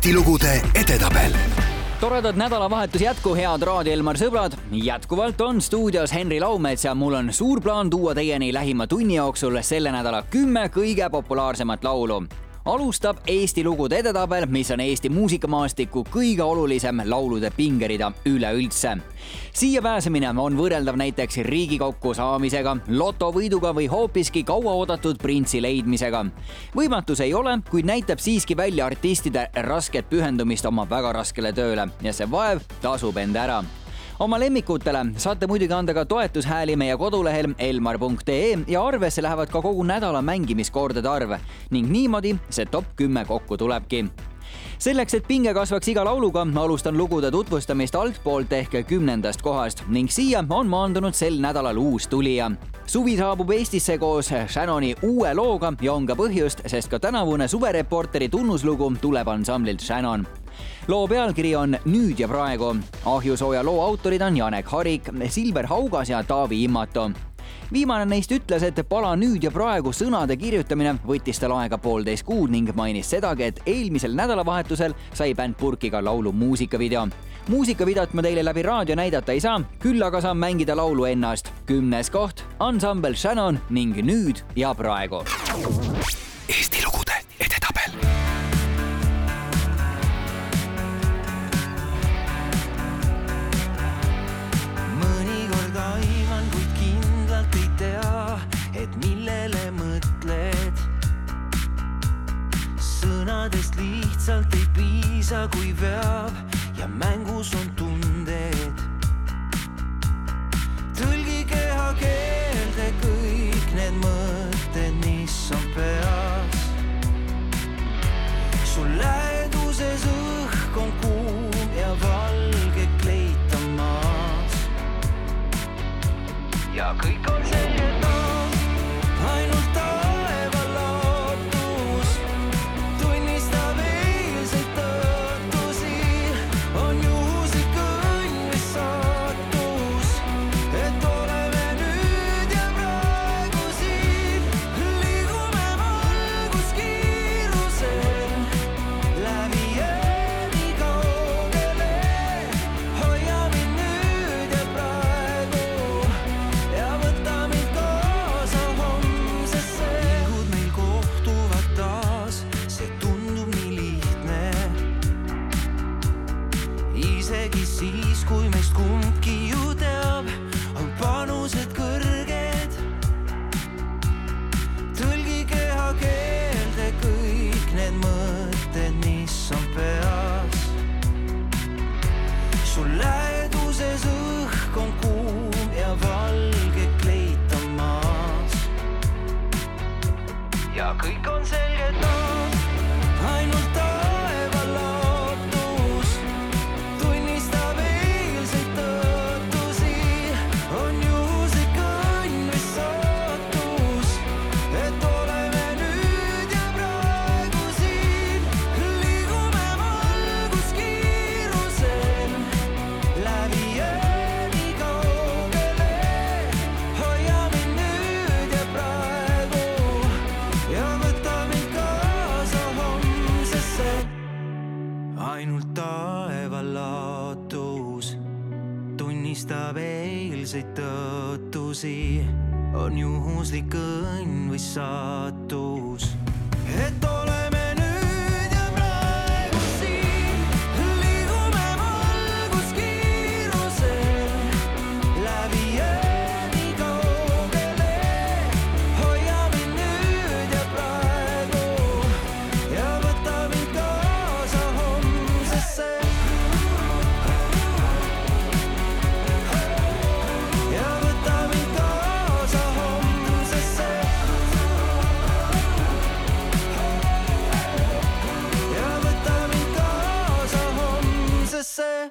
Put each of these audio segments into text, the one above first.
Eesti lugude edetabel toredat nädalavahetus jätku, head Raadio Elmar sõbrad. jätkuvalt on stuudios Henri Laumets ja mul on suur plaan tuua teieni lähima tunni jooksul selle nädala kümme kõige populaarsemat laulu alustab Eesti lugude edetabel, mis on Eesti muusikamaastiku kõige olulisem laulude pingerida üleüldse. siia pääsemine on võrreldav näiteks Riigikokku saamisega, lotovõiduga või hoopiski kauaoodatud printsi leidmisega. võimatus ei ole, kuid näitab siiski välja artistide rasket pühendumist oma väga raskele tööle ja see vaev tasub end ära oma lemmikutele. Saate muidugi anda ka toetushääli meie kodulehel elmar.ee ja arvesse lähevad ka kogu nädala mängimiskordade arv ning niimoodi see top kümme kokku tulebki selleks, et pinge kasvaks iga lauluga, alustan lugude tutvustamist altpoolt ehk kümnendast kohast ning siia on maandunud sel nädalal uus tulija. suvi saabub Eestisse koos Shannoni uue looga ja on ka põhjust, sest ka tänavune suvereporteri tunnuslugu tuleb ansamblilt Shannon loo pealkiri on Nüüd ja praegu. ahjusooja loo autorid on Janek Harik, Silver Haugas ja Taavi Immato viimane neist ütles, et pala nüüd ja praegu sõnade kirjutamine võttis tal aega poolteist kuud ning mainis sedagi, et eelmisel nädalavahetusel sai bänd purki ka laulu muusikavideo. muusikavideot ma teile läbi raadio näidata ei saa, küll aga saan mängida laulu ennast. kümnes koht, ansambel Shannon ning Nüüd ja praegu. Sõnadest lihtsalt ei piisa, kui veab ja mängus on tunded. tõlgi kehakeelde kõik need mõtted, mis on peas.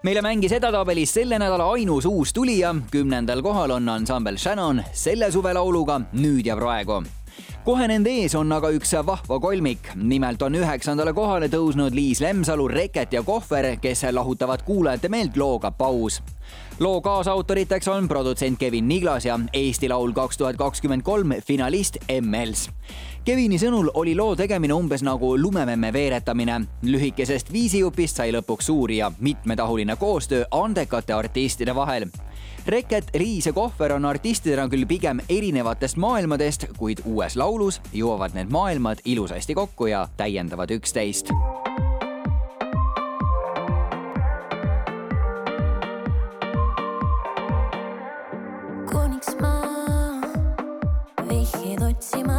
Meile mängis edetabelis selle nädala ainus uus tulija, kümnendal kohal on ansambel Shannon selle suve lauluga Nüüd ja praegu kohe nende ees on aga üks vahva kolmik. nimelt on üheksandale kohale tõusnud Liis Lemsalu, Reket ja Kohver, kes lahutavad kuulajate meelt looga Paus loo kaasautoriteks on produtsent Kevin Niglas ja Eesti Laul kaks tuhat kakskümmend kolm finalist M-Els. Kevini sõnul oli loo tegemine umbes nagu lumememme veeretamine. lühikesest viisijupist sai lõpuks suur ja mitmetahuline koostöö andekate artistide vahel. Reket, Riis ja Kohver on artistidena küll pigem erinevatest maailmadest, kuid uues laulus jõuavad need maailmad ilusasti kokku ja täiendavad üksteist kuniks ma vihjeid otsima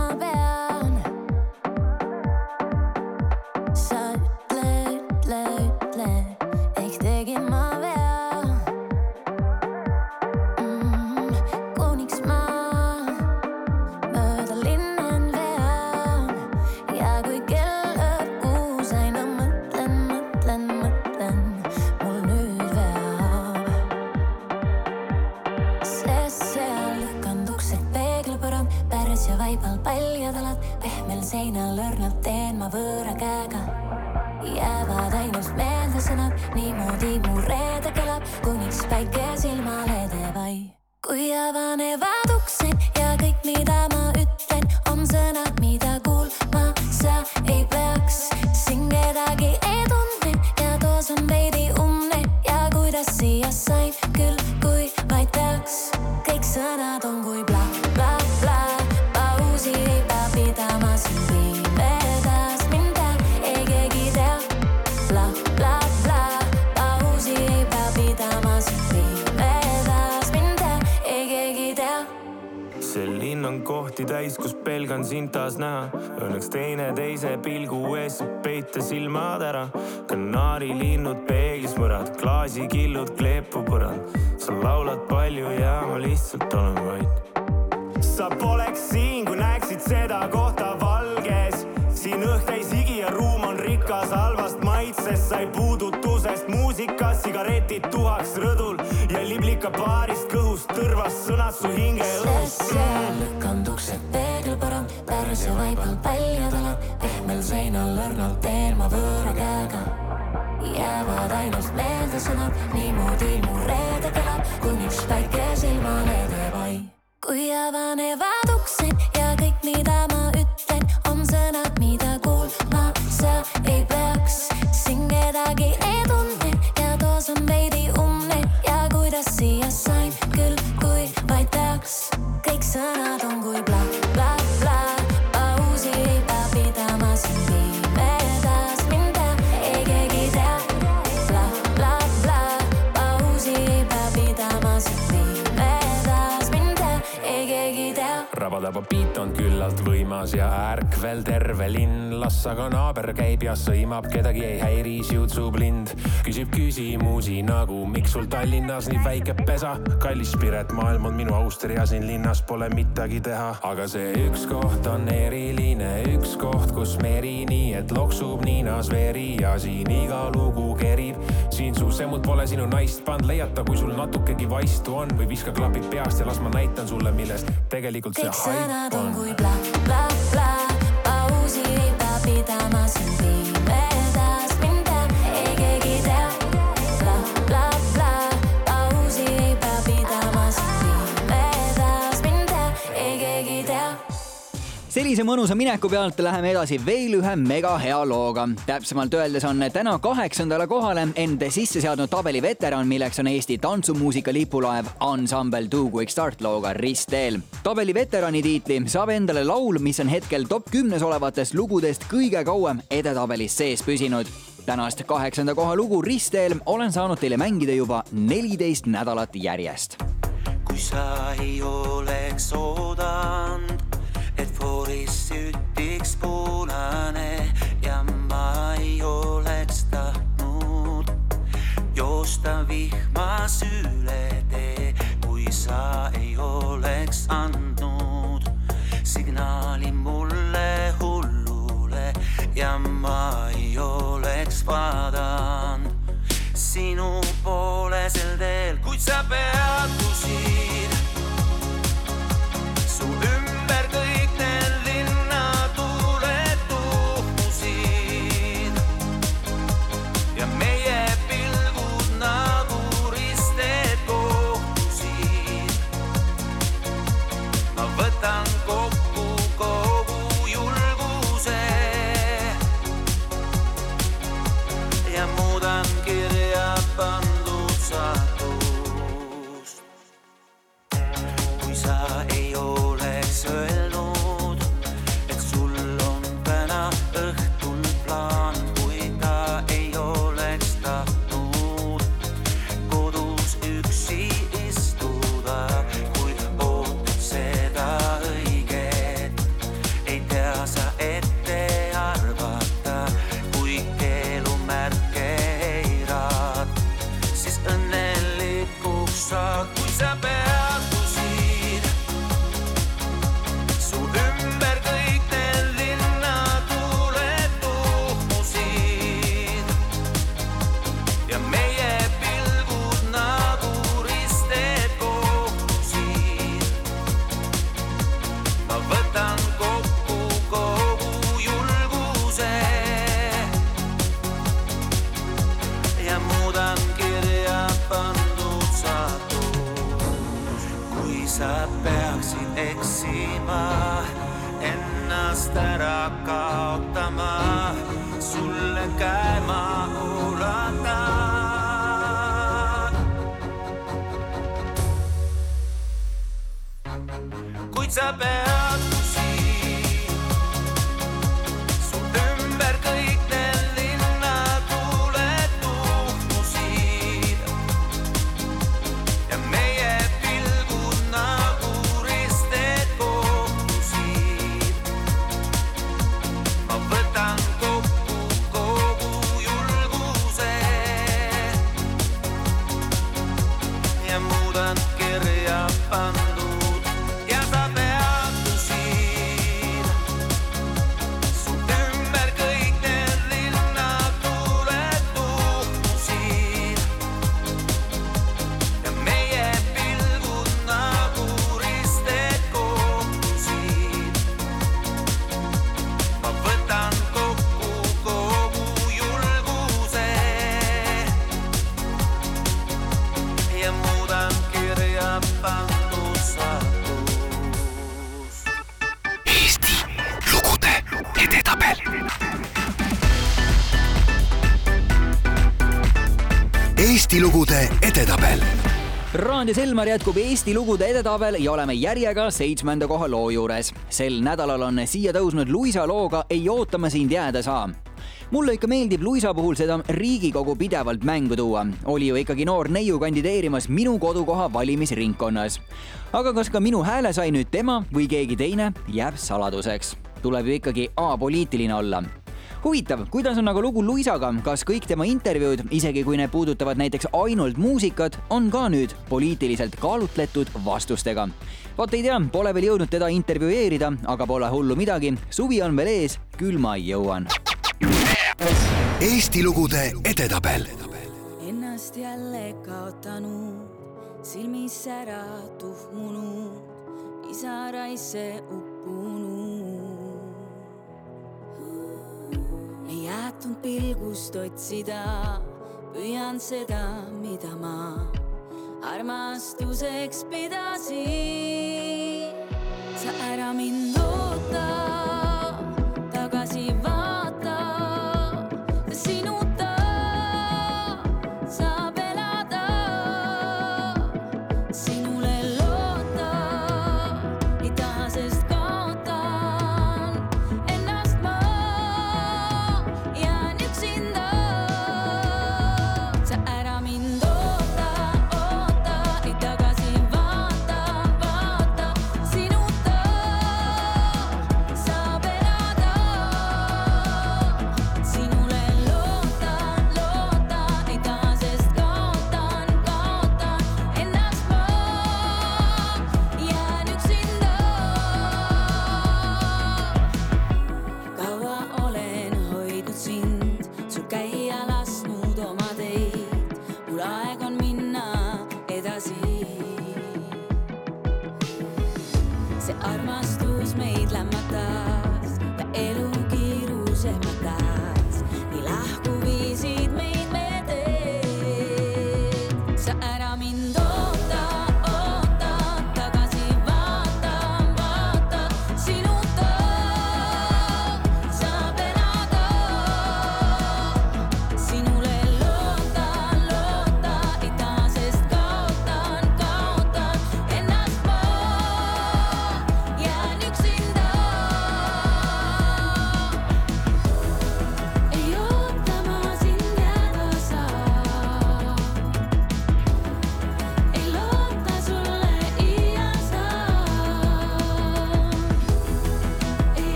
sind taas näha. Õnneks teineteise pilgu ees peita silmad ära. kanaarilinnud peeglis mõrad, klaasikillud kleepu põrand. sa laulad palju ja ma lihtsalt olen vait. sa poleks siin, kui näeksid seda kohta valges. siin õhk täis higi ja ruum on rikas halvast maitsest, sai puudutusest muusikas, sigaretid tuhaks rõdul ja liblika baarist kõhust tõrvas sõnad su hingeõhus. sest seal lükanduksed peeglipõrand, pärs ja vaibal paljad alad, pehmel seinal õrnalt teen ma võõra käega. jäävad ainult meelde sõnad, niimoodi mu reede kõlab, kuniks päike silmale teeb ai. kui avanevad uksed ja kõik, mida ma rabadaba beat on küllalt võimas ja ärkvel terve linn, las aga naaber käib ja sõimab, kedagi ei häiri, siutsub lind. küsib küsimusi nagu, miks sul Tallinnas nii väike pesa, kallis Piret, maailm on minu Austria, siin linnas pole midagi teha, aga see üks koht on eriline, üks koht, kus meri nii, et loksub niinas veri ja siin iga lugu kerib. siin su semmud pole sinu naist pannud, leiata, kui sul natukegi vaistu on või viska klapid peast ja las ma näitan sulle, millest tegelikult see kõik sõnad haip on on. kui bla, bla, bla, sellise mõnusa mineku pealt läheme edasi veel ühe mega hea looga. täpsemalt öeldes on täna kaheksandale kohale end sisse seadnud tabeli veteran, milleks on Eesti tantsumuusika lipulaev ansambel Two Quick Start looga Ristteel. tabeli veterani tiitli saab endale laul, mis on hetkel top kümnes olevatest lugudest kõige kauem edetabelis sees püsinud tänast kaheksanda koha lugu Ristteel olen saanud teile mängida juba neliteist nädalat järjest. kui sa ei oleks oodanud, fooris sütiks punane ja ma ei oleks tahtnud joosta vihmas üle tee, kui sa ei oleks andnud signaali mulle hullule ja ma ei oleks vaadanud sinu poole sel teel, kuid sa peatusid. sa peaksid eksima, ennast ära kaotama, sulle käe ma ulatan. kuid sa pead. Eesti lugude edetabel. Raadio Selmar jätkub Eesti lugude edetabel ja oleme järjega seitsmenda koha loo juures. sel nädalal on siia tõusnud Luisa looga Ei oota ma sind jääda saa mulle ikka meeldib Luisa puhul seda Riigikogu pidevalt mängu tuua. oli ju ikkagi noor neiu kandideerimas minu kodukoha valimisringkonnas. aga kas ka minu hääle sai nüüd tema või keegi teine, jääb saladuseks. tuleb ju ikkagi apoliitiline olla huvitav, kuidas on aga lugu Luisaga, kas kõik tema intervjuud, isegi kui need puudutavad näiteks ainult muusikat, on ka nüüd poliitiliselt kaalutletud vastustega? vot ei tea, pole veel jõudnud teda intervjueerida, aga pole hullu midagi, suvi on veel ees, küll ma jõuan. Eesti lugude edetabel. Ennast jälle kaotanud, silmis ära tuhmunud, pisaraisse uppunud. Ei jäetud pilgust otsida, püüan seda, mida ma armastuseks pidasin. sa ära mind oota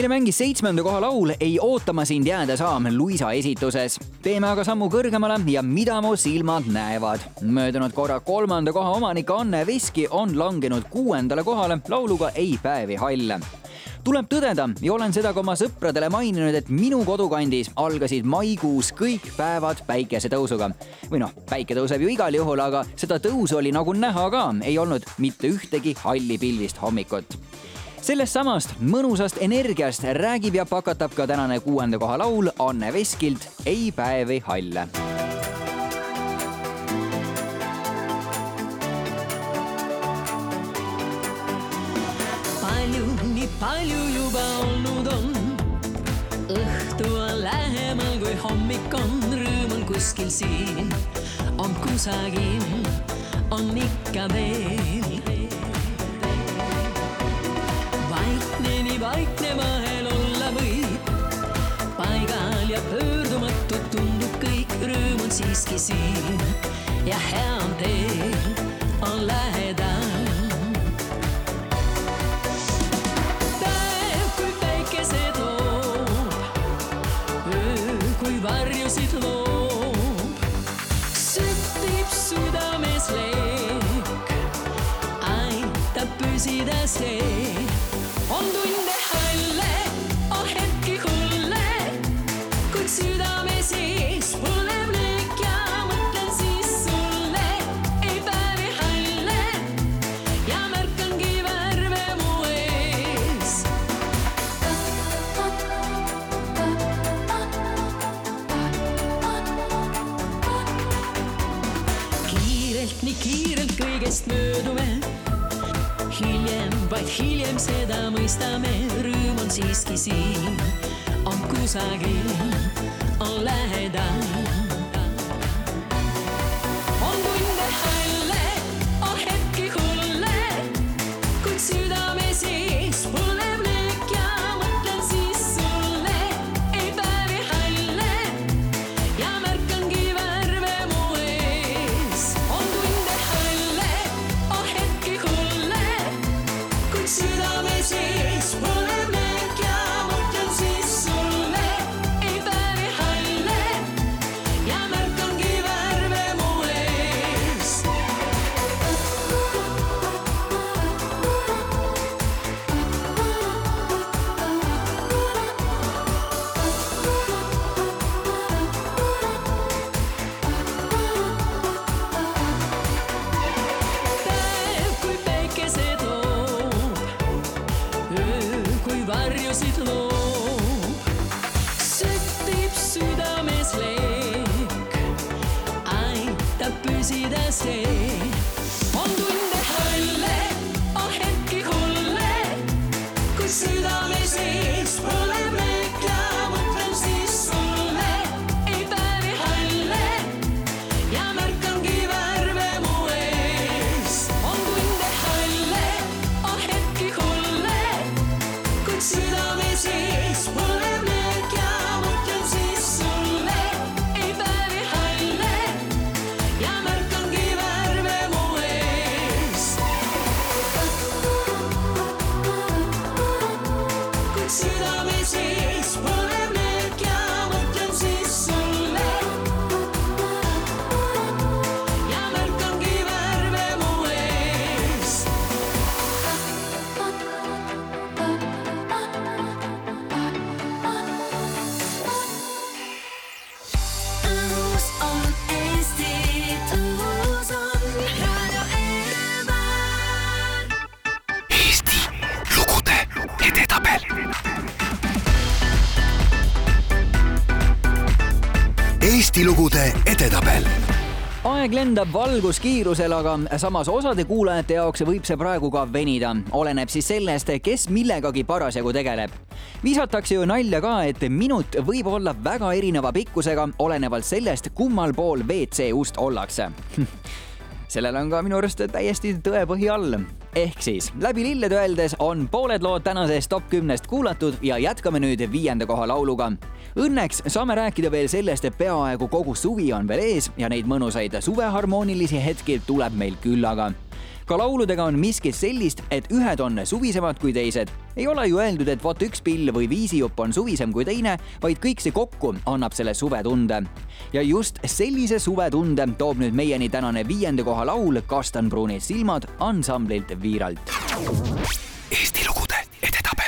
meile mängis seitsmenda koha laul Ei oota ma sind jääda saa Luisa esituses. teeme aga sammu kõrgemale ja mida mu silmad näevad. möödunud korra kolmanda koha omanik Anne Veski on langenud kuuendale kohale lauluga Ei päevi halle tuleb tõdeda ja olen seda ka oma sõpradele maininud, et minu kodukandis algasid maikuus kõik päevad päikesetõusuga. või noh, päike tõuseb ju igal juhul, aga seda tõusu oli nagu näha ka, ei olnud mitte ühtegi halli pilvist hommikut sellest samast mõnusast energiast räägib ja pakatab ka tänane kuuenda koha laul Anne Veskilt Ei päevi halle. palju, nii palju juba olnud on. õhtu on lähemal kui hommik on, rõõm on kuskil siin, on kusagil, on ikka veel. vaikne, vahel olla võib, paigal ja pöördumatu tundub kõik, rõõm on siiski siin. Ja hea on teel, on lähedal. Päev, kui päikese toob, öö, kui varjusid loob, süttib südames leek, aitab püsida see, kusagil, aeg lendab valguskiirusel, aga samas osade kuulajate jaoks võib see praegu ka venida. oleneb siis sellest, kes millegagi parasjagu tegeleb. visatakse ju nalja ka, et minut võib olla väga erineva pikkusega, olenevalt sellest, kummal pool WC ust ollakse sellel on ka minu arust täiesti tõepõhi all. ehk siis läbi lillede öeldes on pooled lood tänasest top kümnest kuulatud ja jätkame nüüd viienda koha lauluga. Õnneks saame rääkida veel sellest, et peaaegu kogu suvi on veel ees ja neid mõnusaid suveharmoonilisi hetki tuleb meil küllaga ka lauludega on miskit sellist, et ühed on suvisemad kui teised. ei ole ju öeldud, et vot üks pill või viisijupp on suvisem kui teine, vaid kõik see kokku annab selle suvetunde. ja just sellise suvetunde toob nüüd meieni tänane viienda koha laul Kastanpruuni silmad ansamblilt Viiralt. Eesti lugude edetabel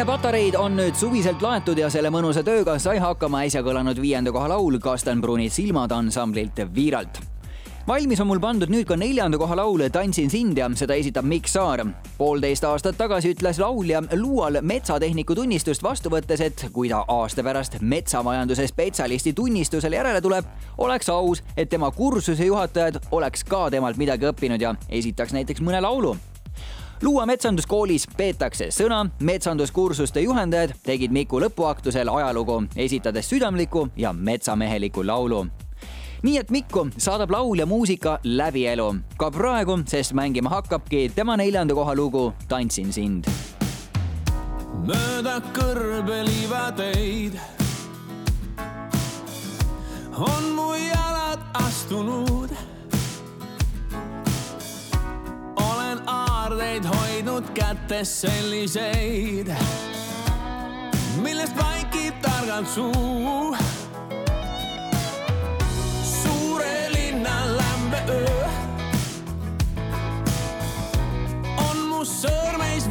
meie patareid on nüüd suviselt laetud ja selle mõnusa tööga sai hakkama äsja kõlanud viienda koha laul Kastanbruni silmad ansamblilt Viiralt valmis on mul pandud nüüd ka neljanda koha laul Tantsin sind ja seda esitab Mikk Saar. poolteist aastat tagasi ütles laulja Luual metsatehniku tunnistust vastu võttes, et kui ta aasta pärast metsamajanduse spetsialisti tunnistusele järele tuleb, oleks aus, et tema kursuse juhatajad oleks ka temalt midagi õppinud ja esitaks näiteks mõne laulu Luua metsanduskoolis peetakse sõna, metsanduskursuste juhendajad tegid Miku lõpuaktusel ajalugu, esitades südamliku ja metsameheliku laulu nii et Mikku saadab laul ja muusika läbi elu ka praegu, sest mängima hakkabki tema neljanda koha lugu Tantsin sind. mööda kõrbeliivateid on mu jalad astunud. Olen aardeid hoidnud kätes selliseid, millest vaikib targalt suu. Öö on mu sõrmeis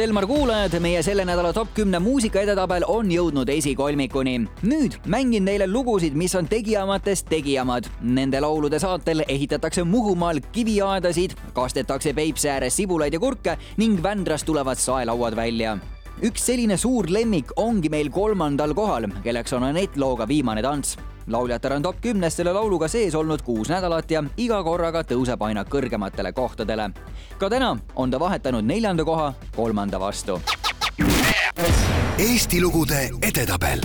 head Elmar kuulajad, meie selle nädala top kümne muusika edetabel on jõudnud esikolmikuni. nüüd mängin teile lugusid, mis on tegijamatest tegijamad. Nende laulude saatel ehitatakse Muhumaal kiviaedasid, kastetakse Peipsi ääres sibulaid ja kurke ning Vändrast tulevad saelauad välja üks selline suur lemmik ongi meil kolmandal kohal, kelleks on Anett Looga Viimane tants. Lauljatar on top kümnes selle lauluga sees olnud kuus nädalat ja iga korraga tõuseb aina kõrgematele kohtadele. ka täna on ta vahetanud neljanda koha kolmanda vastu. Eesti lugude edetabel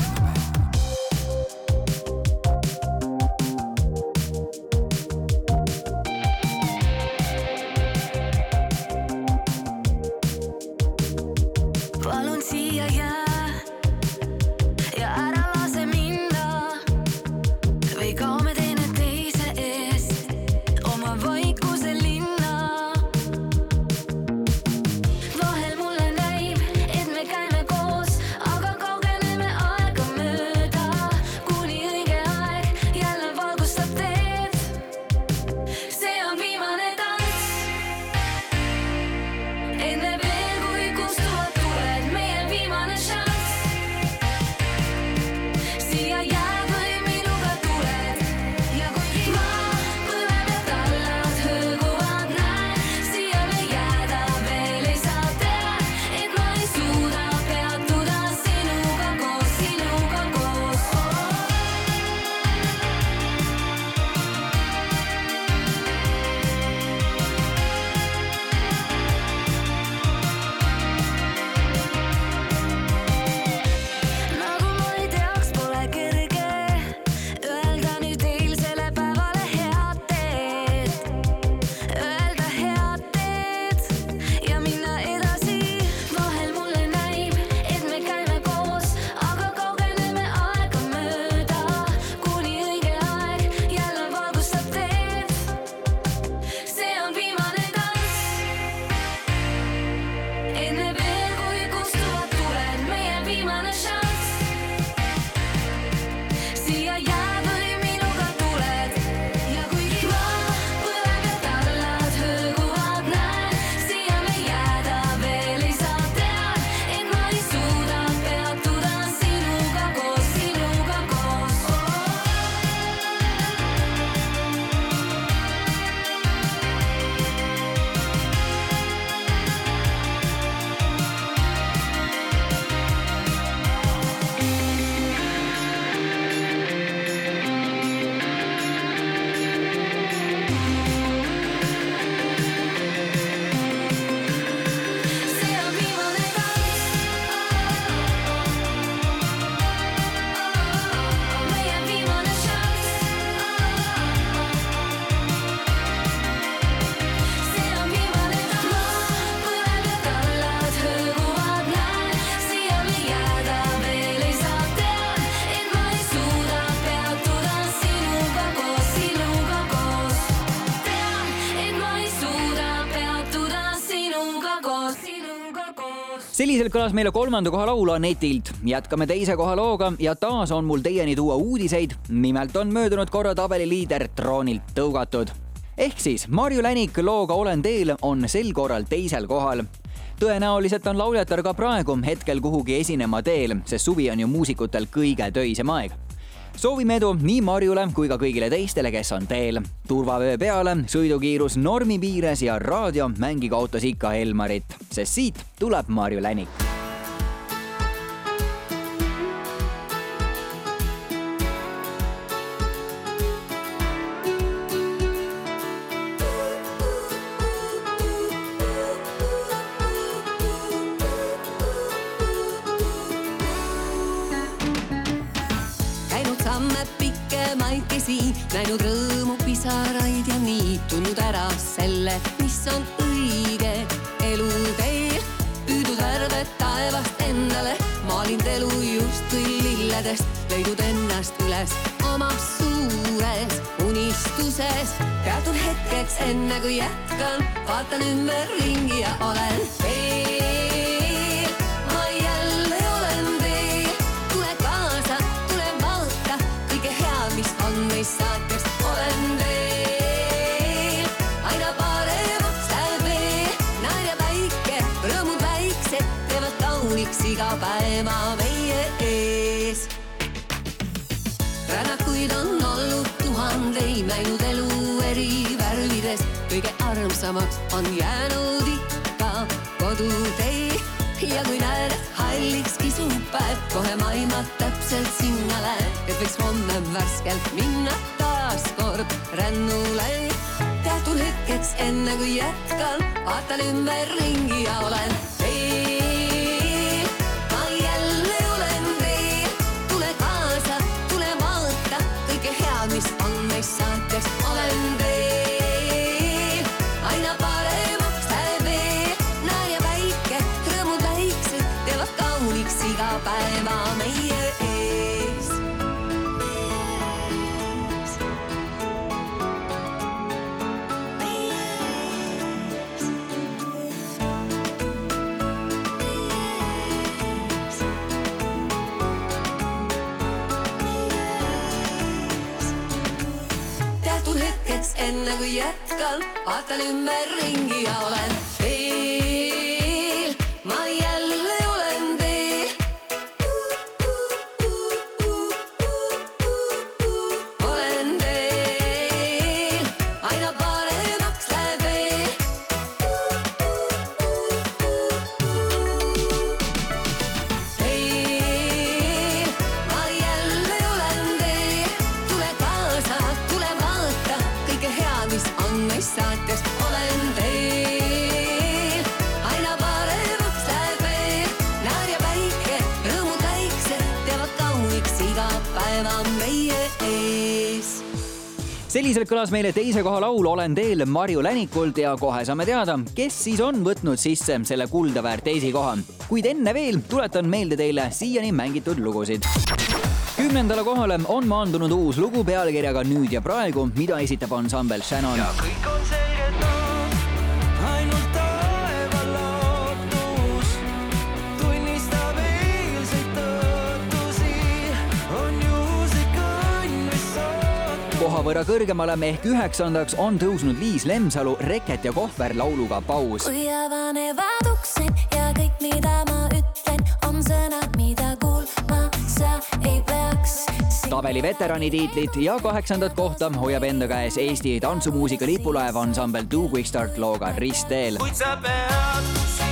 selliselt kõlas meile kolmanda koha laul Anetilt. jätkame teise koha looga ja taas on mul teieni tuua uudiseid. nimelt on möödunud korra tabeli liider troonilt tõugatud. ehk siis Marju Länik looga Olen teel on sel korral teisel kohal tõenäoliselt on lauljatar ka praegu hetkel kuhugi esinema teel, sest suvi on ju muusikutel kõige töisem aeg soovime edu nii Marjule kui ka kõigile teistele, kes on teel. turvavöö peale, sõidukiirus normi piires ja raadio mängige autos ikka Elmarit, sest siit tuleb Marju Länik näinud rõõmu, pisaraid ja nii tundnud ära selle, mis on õige eluteel. püüdnud värvet taevast endale, maalinud elu justkui lilledest, leidnud ennast üles oma suures unistuses. peatun hetkeks, enne kui jätkan, vaatan ümberringi ja olen teel. Head, mis on meist saateks. olen teel, aina paremaks läheb veel, naer ja päike, rõõmud väiksed teevad kauniks iga päeva meie ees rännakuid on olnud tuhandeid, näinud elu eri värvides. kõige armsamaks on jäänud ikka kodutee. ja kui näed, et halliks kisub päev, kohe maimad täpselt sinnale, et võiks homme värskelt minna taas kord rännule. teatud hetkeks, enne kui jätkan, vaatan ümberringi ja olen jätkan, vaatan ümberringi selliselt kõlas meile teise koha laul Olen teel Marju Länikult ja kohe saame teada, kes siis on võtnud sisse selle kuldaväärt esikoha. kuid enne veel tuletan meelde teile siiani mängitud lugusid. kümnendale kohale on maandunud uus lugu pealkirjaga Nüüd ja praegu, mida esitab ansambel Shannon. kõik on selge koha võrra kõrgemale ehk üheksandaks on tõusnud Liis Lemsalu Reket ja Kohver lauluga Paus. kui avanevad uksed ja kõik, mida ma ütlen, on sõnad, mida kuulma sa ei peaks. tabeli veterani tiitlit ja kaheksandat kohta hoiab enda käes Eesti tantsumuusika lipulaev ansambel Two Quick Start looga Ristteel. kuid sa pead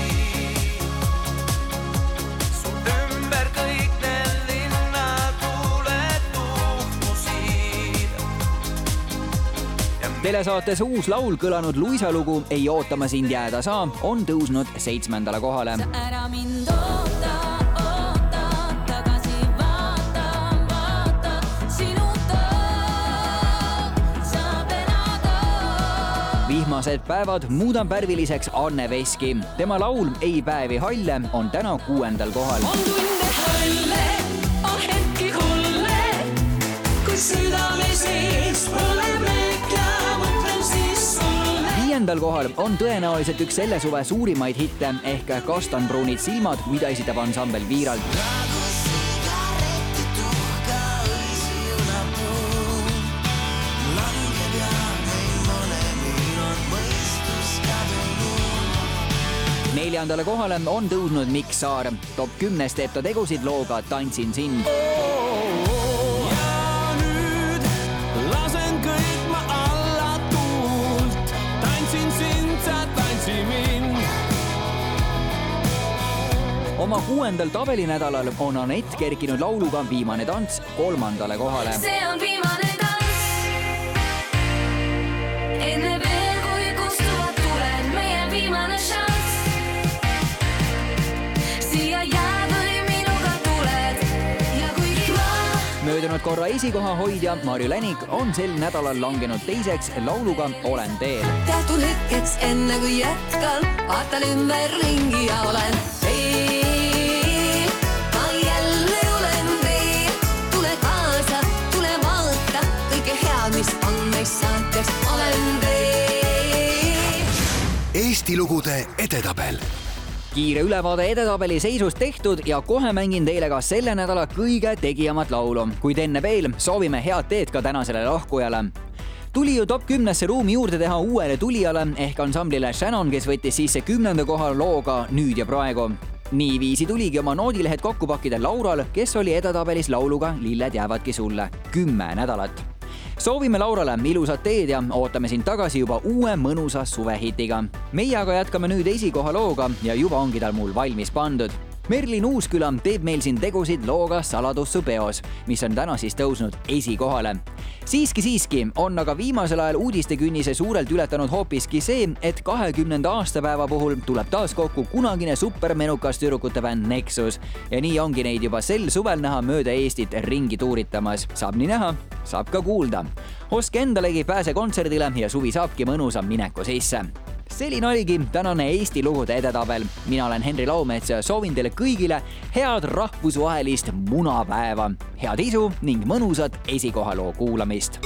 telesaates Uus laul kõlanud Luisa lugu Ei oota ma sind jääda saa on tõusnud seitsmendale kohale. ära mind oota, oota, tagasi vaata, vaata, sinuta saab elada. vihmased päevad muudab värviliseks Anne Veski. tema laul Ei päevi halle on täna kuuendal kohal. on tunde kuuendal kohal on tõenäoliselt üks selle suve suurimaid hitte ehk kastanpruunid silmad, mida esitab ansambel Viiralt. neljandale kohale on tõusnud Mikk Saar. top kümnes teeb ta tegusid looga Tantsin sind. Oma kuuendal tabelinädalal on Anett kerkinud lauluga Viimane tants kolmandale kohale. see on viimane tants. enne veel, kui kustuvad tuled, meie viimane šanss. siia jääd või minuga tuled ja kuigi ma möödunud korra esikoha hoidja Marju Länik on sel nädalal langenud teiseks lauluga Olen teel. teatud hetkeks, enne kui jätkan, vaatan ümberringi ja olen Eesti lugude edetabel. Kiire ülevaade edetabeli seisust tehtud ja kohe mängin teile ka selle nädala kõige tegijamat laulu, kuid enne veel soovime head teed ka tänasele lahkujale. Tuli ju top kümnesse ruumi juurde teha uuele tulijale ehk ansamblile Shannon, kes võttis sisse kümnenda koha looga Nüüd ja praegu. niiviisi tuligi oma noodilehed kokku pakkida Laural, kes oli edetabelis lauluga Lilled jäävadki sulle. Kümme nädalat soovime Laurale ilusat teed ja ootame sind tagasi juba uue mõnusa suvehitiga. meie aga jätkame nüüd esikoha looga ja juba ongi tal mul valmis pandud. Merlin Uusküla teeb meil siin tegusid looga Saladussu peos, mis on täna siis tõusnud esikohale. siiski, siiski on aga viimasel ajal uudistekünnise suurelt ületanud hoopiski see, et kahekümnenda aastapäeva puhul tuleb taas kokku kunagine supermenukas tüdrukute bänd Nexus ja nii ongi neid juba sel suvel näha mööda Eestit ringi tuuritamas. saab nii näha, saab ka kuulda. ostke endalegi pääse kontserdile ja suvi saabki mõnusa mineku sisse selline oligi tänane Eesti lugude edetabel. mina olen Henri Laumets ja soovin teile kõigile head rahvusvahelist munapäeva, head isu ning mõnusat esikohaloo kuulamist.